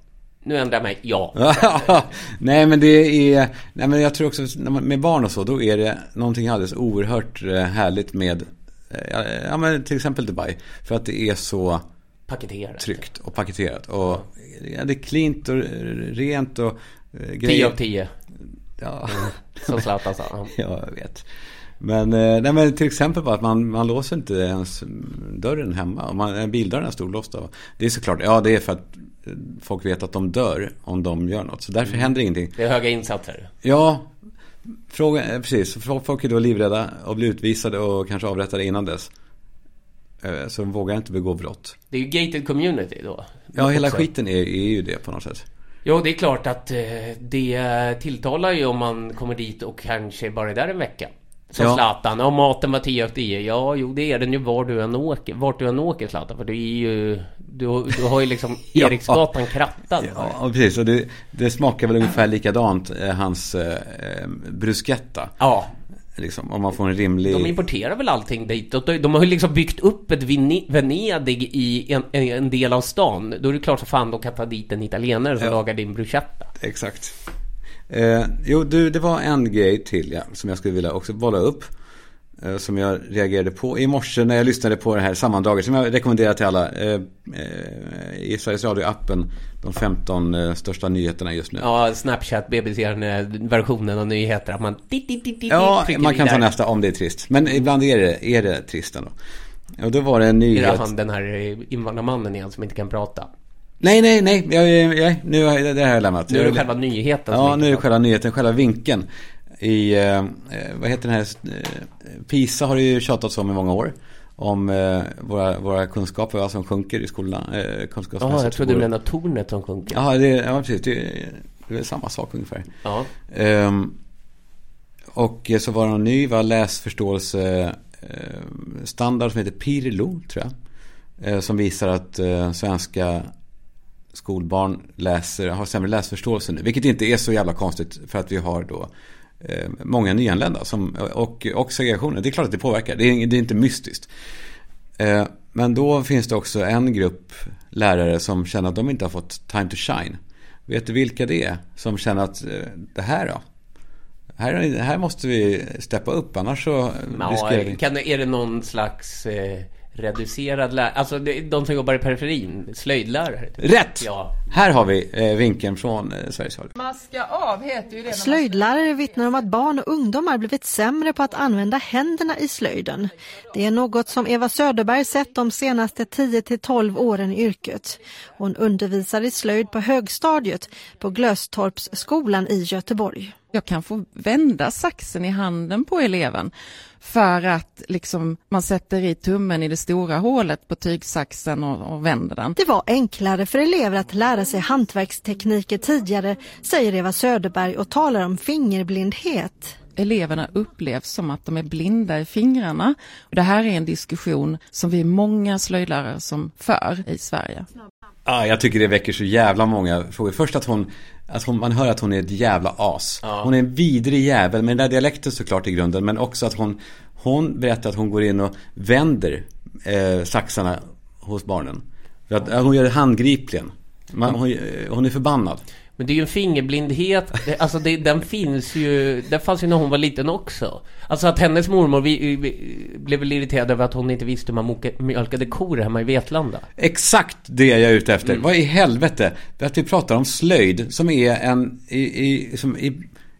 Nu ändrar jag mig. Ja. nej men det är, nej men jag tror också när man- med barn och så, då är det någonting alldeles oerhört eh, härligt med, ja men till exempel Dubai. För att det är så Paketerat. tryggt och paketerat. Och ja, det är klint och rent och eh, 10 av 10. Ja, Som Zlatan sa. Ja. ja, jag vet. Men, eh, nej, men till exempel bara att man, man låser inte ens dörren hemma. Och man, bildörren är storlåst. Det är såklart, ja det är för att eh, folk vet att de dör om de gör något. Så därför händer ingenting. Det är höga insatser. Ja, fråga, eh, precis. Folk folk är då livrädda och blir utvisade och kanske avrättade innan dess. Eh, Så de vågar inte begå brott. Det är ju gated community då. Ja, hela Också. skiten är, är ju det på något sätt. Jo, det är klart att eh, det tilltalar ju om man kommer dit och kanske bara är där en vecka. Som Ja. Zlatan. Ja, maten var 10 av 10. Ja, jo, det är den ju var du än åker. Vart du än åker Zlatan. För det är ju... Du, du har ju liksom Ja. Eriksgatan krattad. Ja, och precis. Och det, det smakar väl ungefär likadant, eh, hans eh, eh, bruschetta. Ja. Liksom, om man får en rimlig... De importerar väl allting dit. Och de- har ju liksom byggt upp ett Vene- Venedig i en, en del av stan. Då är det klart så fan de kan ta dit en italienare som Ja. lagar din bruschetta. Exakt. Eh, jo, du, det var en grej till ja, som jag skulle vilja också bolla upp. Eh, som jag reagerade på i morse när jag lyssnade på det här sammandraget. Som jag rekommenderar till alla. Eh, eh, I Sveriges Radio-appen. De 15 eh, största nyheterna just nu. Ja, Snapchat, BBC-versionen av nyheter. Att man... Ja, man kan ta nästa om det är trist. Men ibland är det, är det trist ändå. Och då var det en Är det nyhet. han den här invandrarmannen igen som inte kan prata? Nej, nej, nej. Jag, jag, nu har jag, det har jag lämnat. Nu är det själva nyheten Ja, nu är det själva nyheten, själva vinkeln. I, eh, eh, vad heter den här, eh, PISA har det ju tjatats om i många år. Om eh, våra, våra kunskaper, vad som sjunker i skolorna. Eh, prata. kunskapsmässigt. Ja, jag trodde du menade tornet som sjunker. Ja, det, ja, precis. Det, det är väl samma sak ungefär. Ja. Ehm, och så var det en ny va, läsförståelse eh, standard som heter Pirlo, tror jag. Som visar att svenska skolbarn läser, har sämre läsförståelse nu. Vilket inte är så jävla konstigt för att vi har då eh, många nyanlända som, och, och segregationen. Det är klart att det påverkar. Det är, det är inte mystiskt. Eh, men då finns det också en grupp lärare som känner att de inte har fått time to shine. Vet du vilka det är som känner att eh, det här då? Här, här måste vi steppa upp annars så Ja, riskerar vi... kan, är det någon slags eh, reducerad lärare. Alltså de som jobbar i periferin, slöjdlärare. typ. Rätt! Ja. Här har vi eh, vinkeln från eh, Sveriges Radio. Maska av heter ju det. Slöjdlärare vittnar om att barn och ungdomar blivit sämre på att använda händerna i slöjden. Det är något som Eva Söderberg sett de senaste 10 till 12 åren i yrket. Hon undervisar i slöjd på högstadiet på Glöstorpsskolan i Göteborg. Jag kan få vända saxen i handen på eleven för att liksom man sätter i tummen i det stora hålet på tygsaxen och, och vänder den. Det var enklare för elever att lära sig hantverkstekniker tidigare, säger Eva Söderberg och talar om fingerblindhet. Eleverna upplevs som att de är blinda i fingrarna. Och det här är en diskussion som vi är många slöjdlärare som för i Sverige. Ja, jag tycker det väcker så jävla många frågor. Först att hon, att hon man hör att hon är ett jävla as. Hon är en vidrig jävel med den där dialekten såklart i grunden. Men också att hon, hon berättar att hon går in och vänder eh, saxarna hos barnen. Att, ja, hon gör det handgripligen. Man, hon, eh, hon är förbannad. Men det är ju en fingerblindhet, det- alltså det, den finns ju, den fanns ju när hon var liten också. Alltså att hennes mormor vi, vi, blev väl irriterad över att hon inte visste hur man mjölkade kor hemma i Vetlanda. Exakt det jag är ute efter. Vad i helvete? Att vi pratar om slöjd som är en, i, i, som i,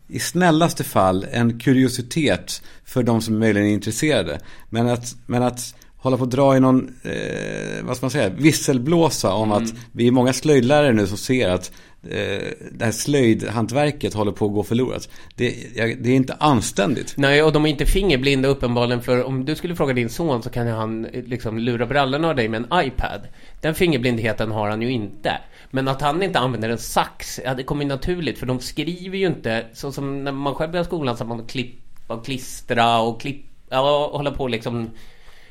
i snällaste fall, en kuriositet för de som möjligen är intresserade. Men att, men att hålla på att dra i någon, eh, vad ska man säga, visselblåsa om att vi är många slöjdlärare nu som ser att Eh, det här slöjdhantverket håller på att gå förlorat. Det, det är inte anständigt. Nej, och de är inte fingerblinda uppenbarligen för om du skulle fråga din son så kan han eh, liksom lura brallorna av dig med en iPad. Den fingerblindheten har han ju inte. Men att han inte använder en sax, ja det kommer ju naturligt för de skriver ju inte så som när man själv började skolan så att man klippa och klistra och klippa och hålla på liksom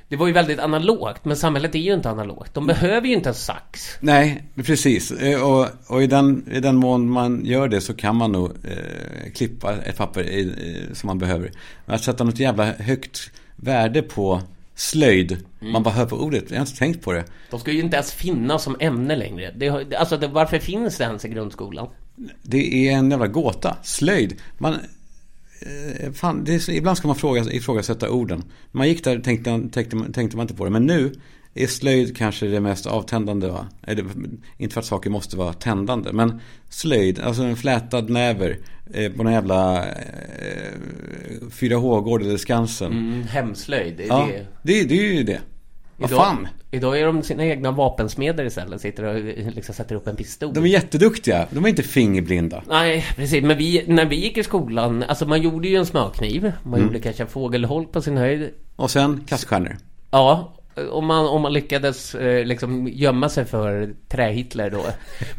det var ju väldigt analogt, men samhället är ju inte analogt. De behöver ju inte en sax. Nej, precis. Eh, Och, och i, den, i den mån man gör det så kan man nog eh, klippa ett papper i, som man behöver. Men att sätta något jävla högt värde på slöjd, man bara hör på ordet, jag har inte tänkt på det. De ska ju inte ens finnas som ämne längre. Det, alltså, det, varför finns det ens i grundskolan? Det är en jävla gåta. Slöjd. Man, fan, det är, ibland ska man fråga, ifrågasätta orden. När man gick där tänkte, tänkte, man- tänkte man inte på det. Men nu är slöjd kanske det mest avtändande. Va? Inte för att saker måste vara tändande. Men slöjd, alltså en flätad näver eh, på någon jävla eh, 4H-gård eller Skansen. Mm, hemslöjd, är Ja, det. det, det är ju det. Vad Idag, fan. idag är de sina egna vapensmeder istället. Sitter och liksom sätter upp en pistol. De är jätteduktiga. De är inte fingerblinda. Nej, precis. Men vi, när vi gick i skolan, alltså man gjorde ju en smörkniv. Man Mm. gjorde kanske en fågelholk på sin höjd. Och sen kaststjärnor. Ja, om man, om man lyckades eh, liksom gömma sig för trä-Hitler då.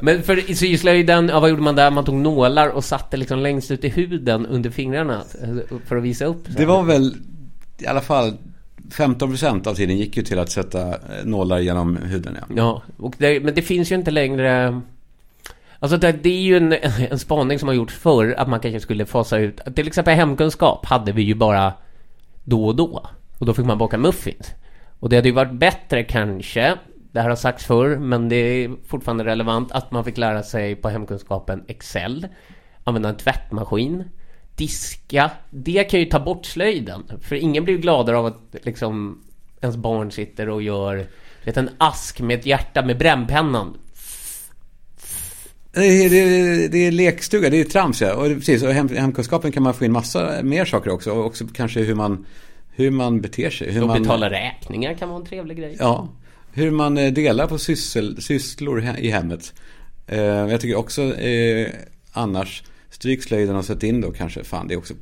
Men för i syslöjden, ja vad gjorde man där? Man tog nålar och satte liksom längst ut i huden under fingrarna eh, för att visa upp. så Det var väl i alla fall 15% av tiden gick ju till att sätta eh, nålar genom huden. Ja. Ja, och det, men det finns ju inte längre... Alltså det, det är ju en, en spaning som har gjorts förr att man kanske skulle fasa ut... Till exempel hemkunskap hade vi ju bara då och då. Och då fick man baka muffins. Och det hade ju varit bättre kanske, det här har sagts förr, men det är fortfarande relevant, att man fick lära sig på hemkunskapen Excel, använda en tvättmaskin, diska. Det kan ju ta bort slöjden. För ingen blir ju gladare av att liksom ens barn sitter och gör vet, en ask med ett hjärta med brännpennan. Det, är, det, är, det är lekstuga, det är trams ja. Och precis, och hem, hemkunskapen kan man få in massa mer saker också. Och också kanske hur man, hur man beter sig. Hur Och man, betala räkningar kan vara en trevlig grej. Ja, hur man eh, delar på syssel, sysslor i hemmet. Eh, jag tycker också eh, annars, stryk slöjden och sätt in då kanske. Fan, det är också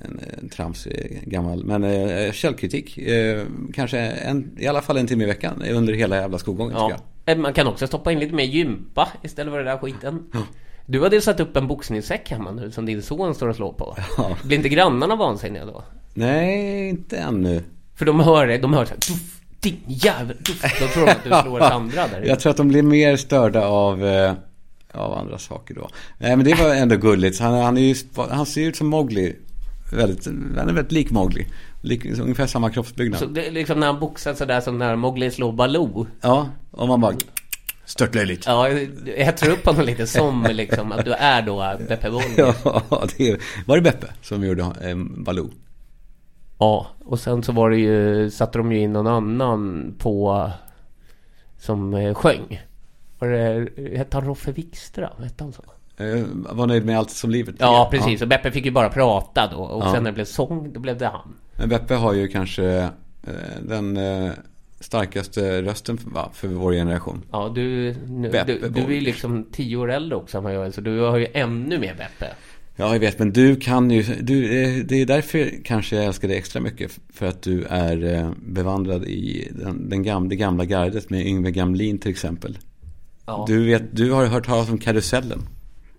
en, en tramsig gammal. Men eh, källkritik. Eh, kanske en, i alla fall en timme i veckan under hela jävla skolgången. Ja. Eh, Man kan också stoppa in lite mer gympa istället för den där skiten. Du hade ju satt upp en boxningssäck hemma nu som din son står och slår på. Ja. Blir inte grannarna vansinniga då? Nej, inte ännu. För de hör det, de hör Tuff, din jävel. Då tror de att du slår Sandra där Jag tror att de blir mer störda av, eh, av andra saker då. Nej men det var ändå gulligt. Han, han, ju, han ser ut som Mowgli. Väldigt, han är väldigt lik Mowgli. Lik, ungefär samma kroppsbyggnad. Så det är liksom när han boxar sådär som när Mowgli slår Baloo Ja, och man bara störtlöjligt. Ja, jag tror upp honom lite som liksom att du är då Beppe Wolf Ja, det är, var det Beppe som gjorde eh, Baloo? Ja, och sen så var det ju, satte de ju in någon annan på som eh, sjöng. Var det, hette han Roffe Wikström? Hette han så? Eh, var nöjd med allt som livet Ja, precis. Och Beppe fick ju bara prata då. Och Ja. sen när det blev sång, då blev det han. Men Beppe har ju kanske eh, den eh, starkaste rösten för, för vår generation. Ja, du, nu, Beppe du, du är ju liksom tio år äldre också än vad jag är. Så du har ju ännu mer Beppe. Ja, jag vet, men du kan ju, du, det är därför kanske jag älskar dig extra mycket. För att du är bevandrad i den, den gamla, det gamla gardet med Yngve Gamlin till exempel. Ja. Du, vet, du har hört talas om Karusellen.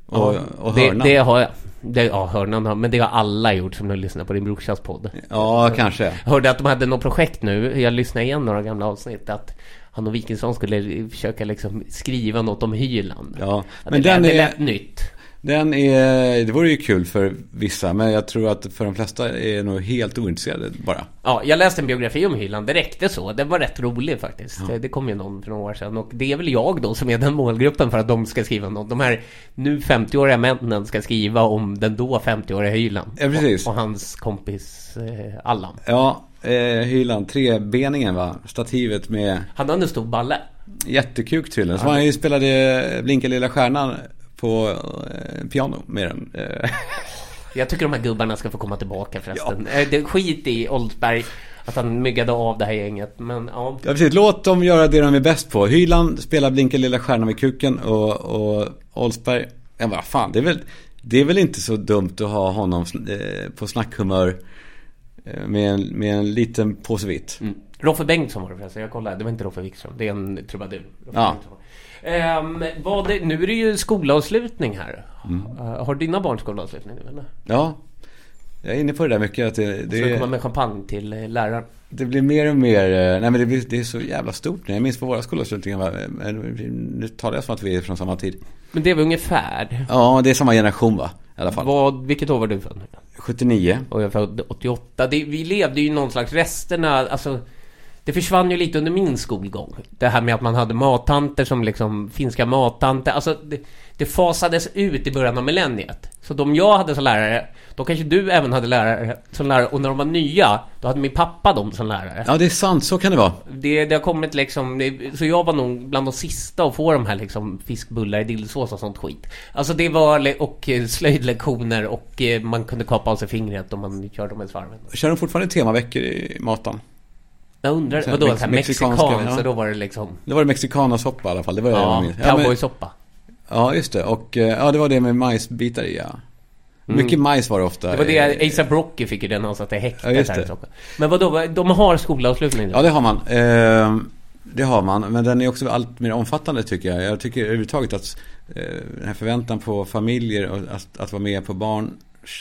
Och, och det, Hörnan. det har jag. Det, ja, hörnan men det har alla gjort som har lyssnat på din brorsas podd. Ja, kanske. Jag hörde att de hade något projekt nu, jag lyssnade igen några gamla avsnitt, att han och Wikingsson skulle försöka liksom skriva något om Hyland. Ja, men det, den det är, lät nytt. Den är, det vore ju kul för vissa, men jag tror att för de flesta är nog helt ointresserade bara. Ja, jag läste en biografi om Hyland, det räckte så. Den var rätt rolig faktiskt. Det, det kom ju någon för några år sedan. Och det är väl jag då som är den målgruppen för att de ska skriva något. De här nu 50-åriga männen ska skriva om den då 50-åriga Hyland. Ja, precis. Och, och hans kompis eh, Allan. Ja, eh, Hyland, trebeningen va? Stativet med Han hade en stor balle. jättekuk tydligen. Så han ju spelade Blinka lilla stjärnan på eh, piano med den. Eh, Jag tycker de här gubbarna ska få komma tillbaka förresten. Ja. Det skit i Oldsberg att han myggade av det här gänget. Men ja. Ja precis, låt dem göra det de är bäst på. Hyland spelar Blinka lilla stjärnan med kuken och, och Oldsberg, ja vad fan, det är väl, det är väl inte så dumt att ha honom eh, på snackhumör eh, med en, med en liten påse vitt. Mm. Roffe Bengtsson var det förresten, jag kollade. Det var inte Roffe Wikström, det är en trubadur. Roffe Ja. Vad det, nu är det ju skolavslutning här. Mm. Eh, har dina barn skolavslutning nu eller? Ja, jag är inne på det där mycket. Att det, Det... Ska du komma med champagne till eh, läraren? det blir mer och mer, eh, nej men det, blir, det är så jävla stort nu. Jag minns på våra skolavslutningar, nu talar jag som att vi är från samma tid. Men det är väl ungefär? Ja, det är samma generation va? I alla fall. Vad, vilket år var du född? 79. Och jag född 88. Det, vi levde ju någon slags resterna, alltså det försvann ju lite under min skolgång. Det här med att man hade mattanter som liksom, finska mattanter. Alltså det, det fasades ut i början av millenniet. Så de jag hade som lärare, då kanske du även hade lärare som lärare. Och när de var nya, då hade min pappa dem som lärare. Ja, det är sant. Så kan det vara. Det, det har kommit liksom, det, så jag var nog bland de sista att få de här liksom fiskbullar i dillsås och sånt skit. Alltså det var, och eh, slöjdlektioner och eh, man kunde kapa av sig fingret om man körde med svarven. Kör de fortfarande temaveckor i Matan? Jag undrar, Så vadå, mex- så här, mexikanska, mexikan, ja. så då var det liksom Det var det mexikanosoppa i alla fall. Det var det jag Ja, minns. Ja, cowboysoppa Ja, just det. Och eh, ja, det var det med majsbitar i, ja. Mycket majs var det ofta. Mm. Det var det, ASAP Rocky fick ju den han satt i häktet Ja, här i det. Stockholm. Men vadå, de har skolavslutning? Ja, det har man. Eh, det har man. Men den är också allt mer omfattande tycker jag. Jag tycker överhuvudtaget att eh, den här förväntan på familjer och att, att vara med på barns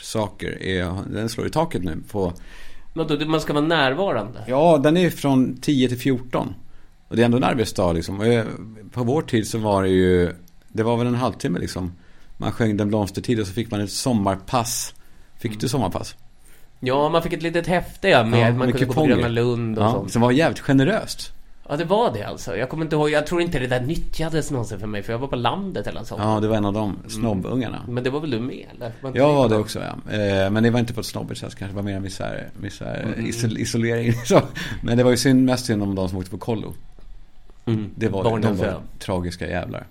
saker, är, den slår i taket nu. På, Vadå, man ska vara närvarande? ja, den är från 10 till 14. Och det är ändå en arbetsdag liksom. Eh, på vår tid så var det ju, det var väl en halvtimme liksom. Man sjöng Den blomstertid och så fick man ett sommarpass. Fick du sommarpass? Ja, man fick ett litet häfte ja, med, Ja, man kunde gå på. Gröna Lund och Ja, sånt. som var jävligt generöst. Ja, det var det alltså. Jag kommer inte ihåg, jag tror inte det där nyttjades någonsin för mig, för jag var på landet hela sommaren. Ja, det var en av de snobbungarna. Men det var väl du med eller? Var Jag var det också ja. Eh, Men det var inte på ett snobbigt sätt kanske. Det var mer en misär, misär isol, isolering. Så. Men det var ju synd, mest synd om de som åkte på kollo. Mm. Det var, de Barnens var tragiska jävlar.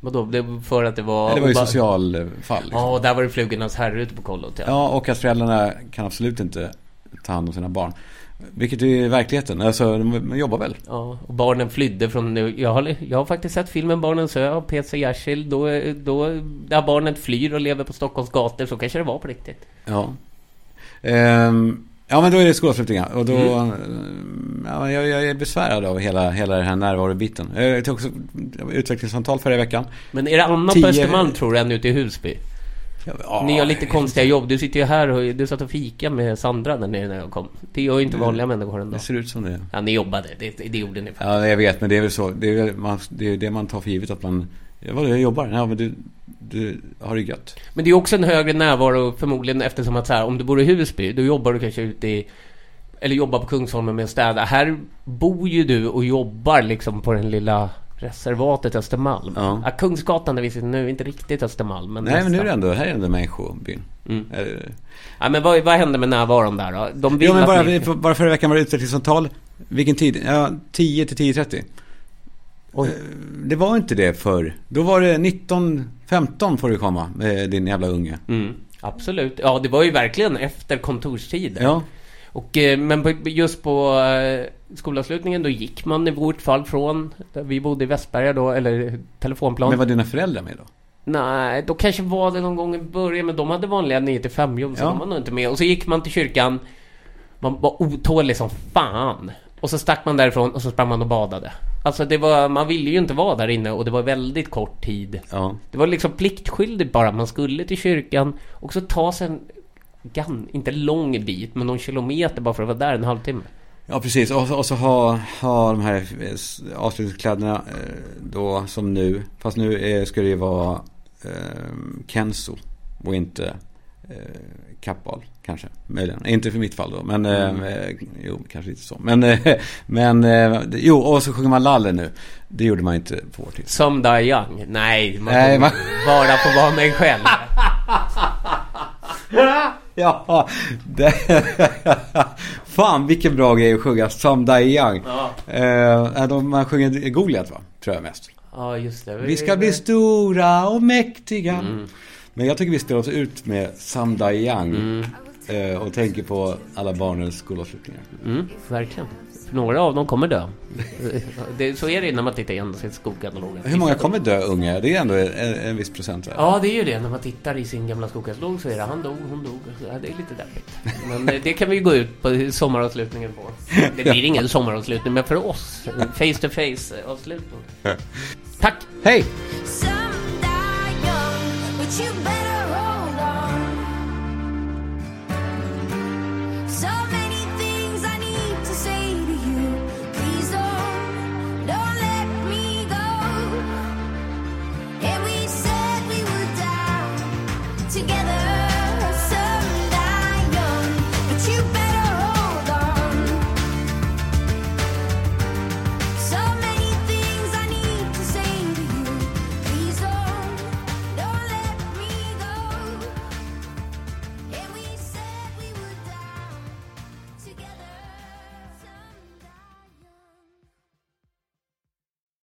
Vadå? Det var för att det var... Ja, det var ju socialfall. Liksom. Ja, och där var det flugornas herre ute på kollot ja. Ja, och att föräldrarna kan absolut inte ta hand om sina barn. Vilket är verkligheten. Alltså, de jobbar väl. Ja, och barnen flydde från... Jag har, jag har faktiskt sett filmen Barnens ö av P.C. Jersild. Då, då, där barnet flyr och lever på Stockholms gator. Så kanske det var på riktigt. Ja. Ehm, ja, men då är det skolavslutningar. Och då... Mm. ehm, Ja, jag, jag är besvärad av hela, hela den här närvarobiten. Jag tog också utvecklingssamtal förra veckan. Men är det annat Tio- på Östermalm tror du än ute i Husby? Ja, Ni har lite konstiga jobb. Du sitter ju här och du satt och fika med Sandra där nere när jag kom. Det gör ju inte vanliga människor ändå. Det ser ut som det. Ja, ni jobbade. Det, det gjorde ni. Ja, jag vet, men det är väl så. Det är man, det, är det man tar för givet att man... Ja, vadå, jag jobbar? Ja, men du, du har det gött. Men det är också en högre närvaro förmodligen eftersom att så här, om du bor i Husby, då jobbar du kanske ute i eller jobbar på Kungsholmen med att städa. Här bor ju du och jobbar liksom på den lilla Reservatet Östermalm. Ja. Ja. Kungsgatan är visst nu inte riktigt Östermalm. Men Nej men nu är nästan. det ändå, här är ändå människobyn. Mm. Eh, Ja, men vad, vad hände med närvaron där då? De vill Jo men bara, ni- vi- bara förra veckan var det utvecklingssamtal. Vilken tid? Ja, 10 till 10.30. Oj. Eh, Det var inte det förr. Då var det 19, 15 får du komma med din jävla unge. Mm, absolut. Ja, det var ju verkligen efter kontorstider. Ja. Och, eh, men på, just på eh, skolavslutningen då gick man i vårt fall från, där vi bodde i Västberga då, eller telefonplan. Men var dina föräldrar med då? Nej, då kanske var det någon gång i början, men de hade vanliga 9 till 5 jobb, så Ja. de var nog inte med. Och så gick man till kyrkan, man var otålig som fan. Och så stack man därifrån och så sprang man och badade. Alltså det var, man ville ju inte vara där inne och det var väldigt kort tid. Ja. Det var liksom pliktskyldigt bara. Man skulle till kyrkan och så ta sig en, gan, inte lång bit, men någon kilometer bara för att vara där en halvtimme. Ja precis, och, så- och så ha, ha de här eh, avslutningskläderna eh, då som nu. Fast nu är, ska det ju vara eh, Kenzo och inte eh, Kappahl kanske. Möjligen, inte för mitt fall då. Men Mm. eh, eh, jo, kanske inte så. Men, eh, men eh, jo, och så sjunger man Lalle nu. Det gjorde man inte på vår tid. Som Die Young. Nej, man Nej, man- bara få vara mig själv. Ja, det, fan vilken bra grej att sjunga Some Die Young. Ja. Eh, de, man sjunger Goliat va? Tror jag mest. Ja, just det. Vi ska bli stora och mäktiga. Mm. Men jag tycker vi spelar oss ut med Some Die Young. eh, Och tänker på alla barnens skolavslutningar. Mm, verkligen. Några av dem kommer dö. Det, så är det när man tittar igenom sin skokkatalog. Hur många kommer dö unga? Det är ändå en, en viss procent. va? Ja, det är ju det. När man tittar i sin gamla skokkatalog så är det han dog, hon dog. Ja, det är lite deppigt. Men eh, det kan vi gå ut på sommaravslutningen på. Det blir ingen sommaravslutning, men för oss, face to face avslutning. Tack! Hej!